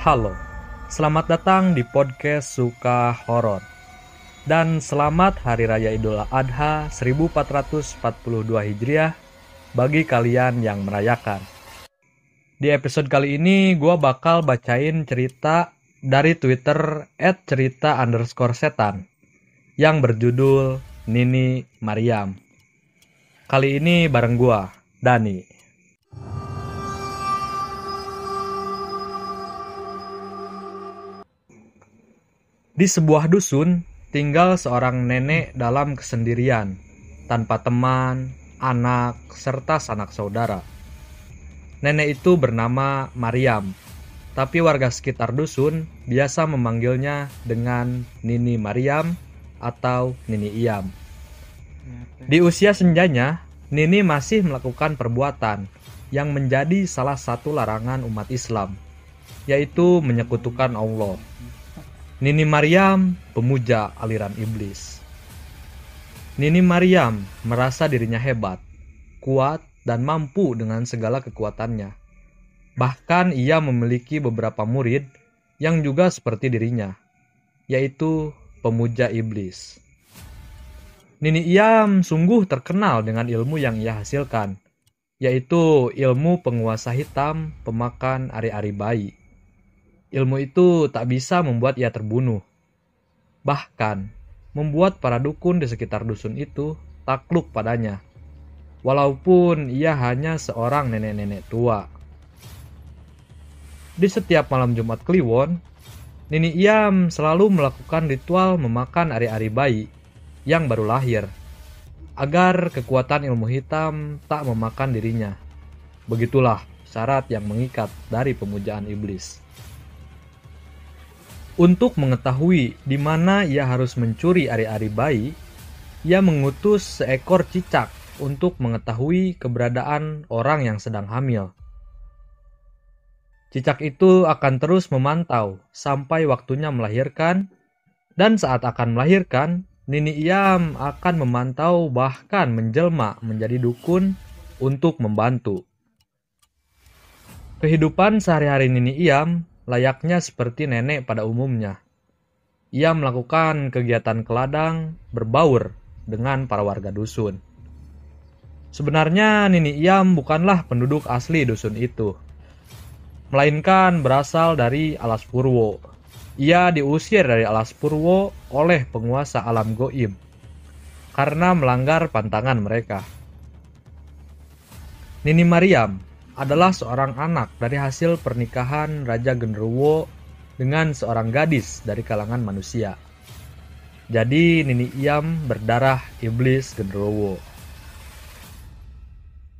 Halo, selamat datang di podcast Suka Horor. Dan selamat Hari Raya Idul Adha 1442 Hijriah bagi kalian yang merayakan. Di episode kali ini gue bakal bacain cerita dari Twitter at cerita underscore setan yang berjudul Nini Mariam. Kali ini bareng gue, Dani. Di sebuah dusun, tinggal seorang nenek dalam kesendirian, tanpa teman, anak, serta sanak saudara. Nenek itu bernama Mariam, tapi warga sekitar dusun biasa memanggilnya dengan Nini Mariam atau Nini Iam. Di usia senjanya, Nini masih melakukan perbuatan yang menjadi salah satu larangan umat Islam, yaitu menyekutukan Allah. Nini Mariam, pemuja aliran iblis. Nini Mariam merasa dirinya hebat, kuat, dan mampu dengan segala kekuatannya. Bahkan ia memiliki beberapa murid yang juga seperti dirinya, yaitu pemuja iblis. Nini Iam sungguh terkenal dengan ilmu yang ia hasilkan, yaitu ilmu penguasa hitam pemakan ari-ari bayi. Ilmu itu tak bisa membuat ia terbunuh. Bahkan, membuat para dukun di sekitar dusun itu takluk padanya. Walaupun ia hanya seorang nenek-nenek tua. Di setiap malam Jumat Kliwon, Nini Iam selalu melakukan ritual memakan ari-ari bayi yang baru lahir, agar kekuatan ilmu hitam tak memakan dirinya. Begitulah syarat yang mengikat dari pemujaan iblis. Untuk mengetahui di mana ia harus mencuri ari-ari bayi, ia mengutus seekor cicak untuk mengetahui keberadaan orang yang sedang hamil. Cicak itu akan terus memantau sampai waktunya melahirkan, dan saat akan melahirkan, Nini Iam akan memantau bahkan menjelma menjadi dukun untuk membantu. Kehidupan sehari-hari Nini Iam layaknya seperti nenek pada umumnya. Ia melakukan kegiatan keladang berbaur dengan para warga dusun. Sebenarnya Nini Iam bukanlah penduduk asli dusun itu, melainkan berasal dari Alas Purwo. Ia diusir dari Alas Purwo oleh penguasa alam goib karena melanggar pantangan mereka. Nini Mariam adalah seorang anak dari hasil pernikahan Raja Genderuwo dengan seorang gadis dari kalangan manusia. Jadi Nini Iam berdarah iblis Genderuwo.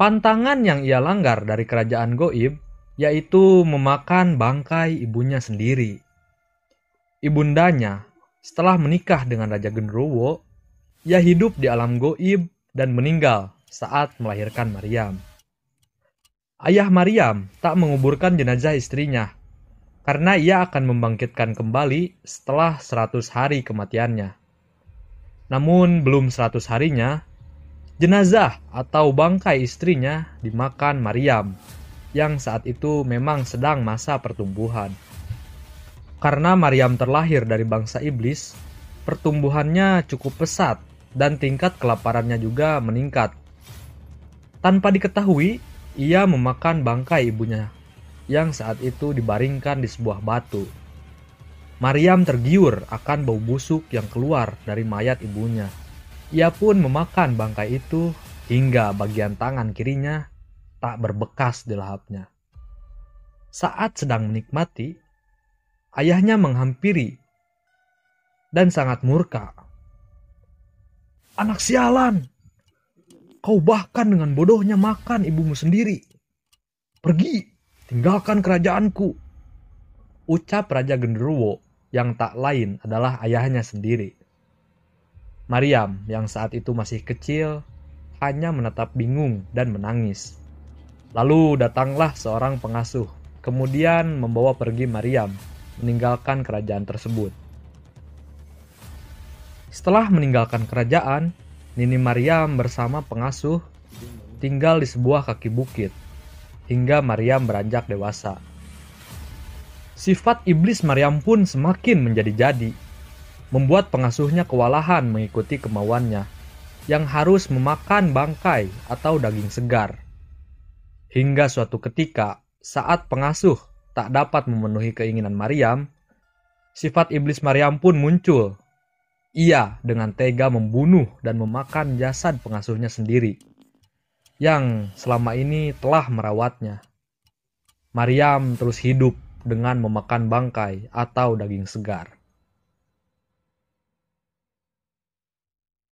Pantangan yang ia langgar dari kerajaan goib yaitu memakan bangkai ibunya sendiri. Ibundanya setelah menikah dengan Raja Genderuwo, ia hidup di alam goib dan meninggal saat melahirkan Maryam. Ayah Maryam tak menguburkan jenazah istrinya karena ia akan membangkitkan kembali setelah 100 hari kematiannya. Namun belum 100 harinya, jenazah atau bangkai istrinya dimakan Maryam yang saat itu memang sedang masa pertumbuhan. Karena Maryam terlahir dari bangsa iblis, pertumbuhannya cukup pesat dan tingkat kelaparannya juga meningkat. Tanpa diketahui, ia memakan bangkai ibunya yang saat itu dibaringkan di sebuah batu. Maryam tergiur akan bau busuk yang keluar dari mayat ibunya. Ia pun memakan bangkai itu hingga bagian tangan kirinya tak berbekas di lahapnya. Saat sedang menikmati, ayahnya menghampiri dan sangat murka. Anak sialan, kau bahkan dengan bodohnya makan ibumu sendiri. Pergi, tinggalkan kerajaanku. Ucap Raja Genderuwo yang tak lain adalah ayahnya sendiri. Maryam yang saat itu masih kecil hanya menatap bingung dan menangis. Lalu datanglah seorang pengasuh, kemudian membawa pergi Maryam meninggalkan kerajaan tersebut. Setelah meninggalkan kerajaan, Nini Maryam bersama pengasuh tinggal di sebuah kaki bukit hingga Maryam beranjak dewasa. Sifat iblis Maryam pun semakin menjadi-jadi, membuat pengasuhnya kewalahan mengikuti kemauannya yang harus memakan bangkai atau daging segar. Hingga suatu ketika, saat pengasuh tak dapat memenuhi keinginan Maryam, sifat iblis Maryam pun muncul. Ia dengan tega membunuh dan memakan jasad pengasuhnya sendiri, yang selama ini telah merawatnya. Maryam terus hidup dengan memakan bangkai atau daging segar.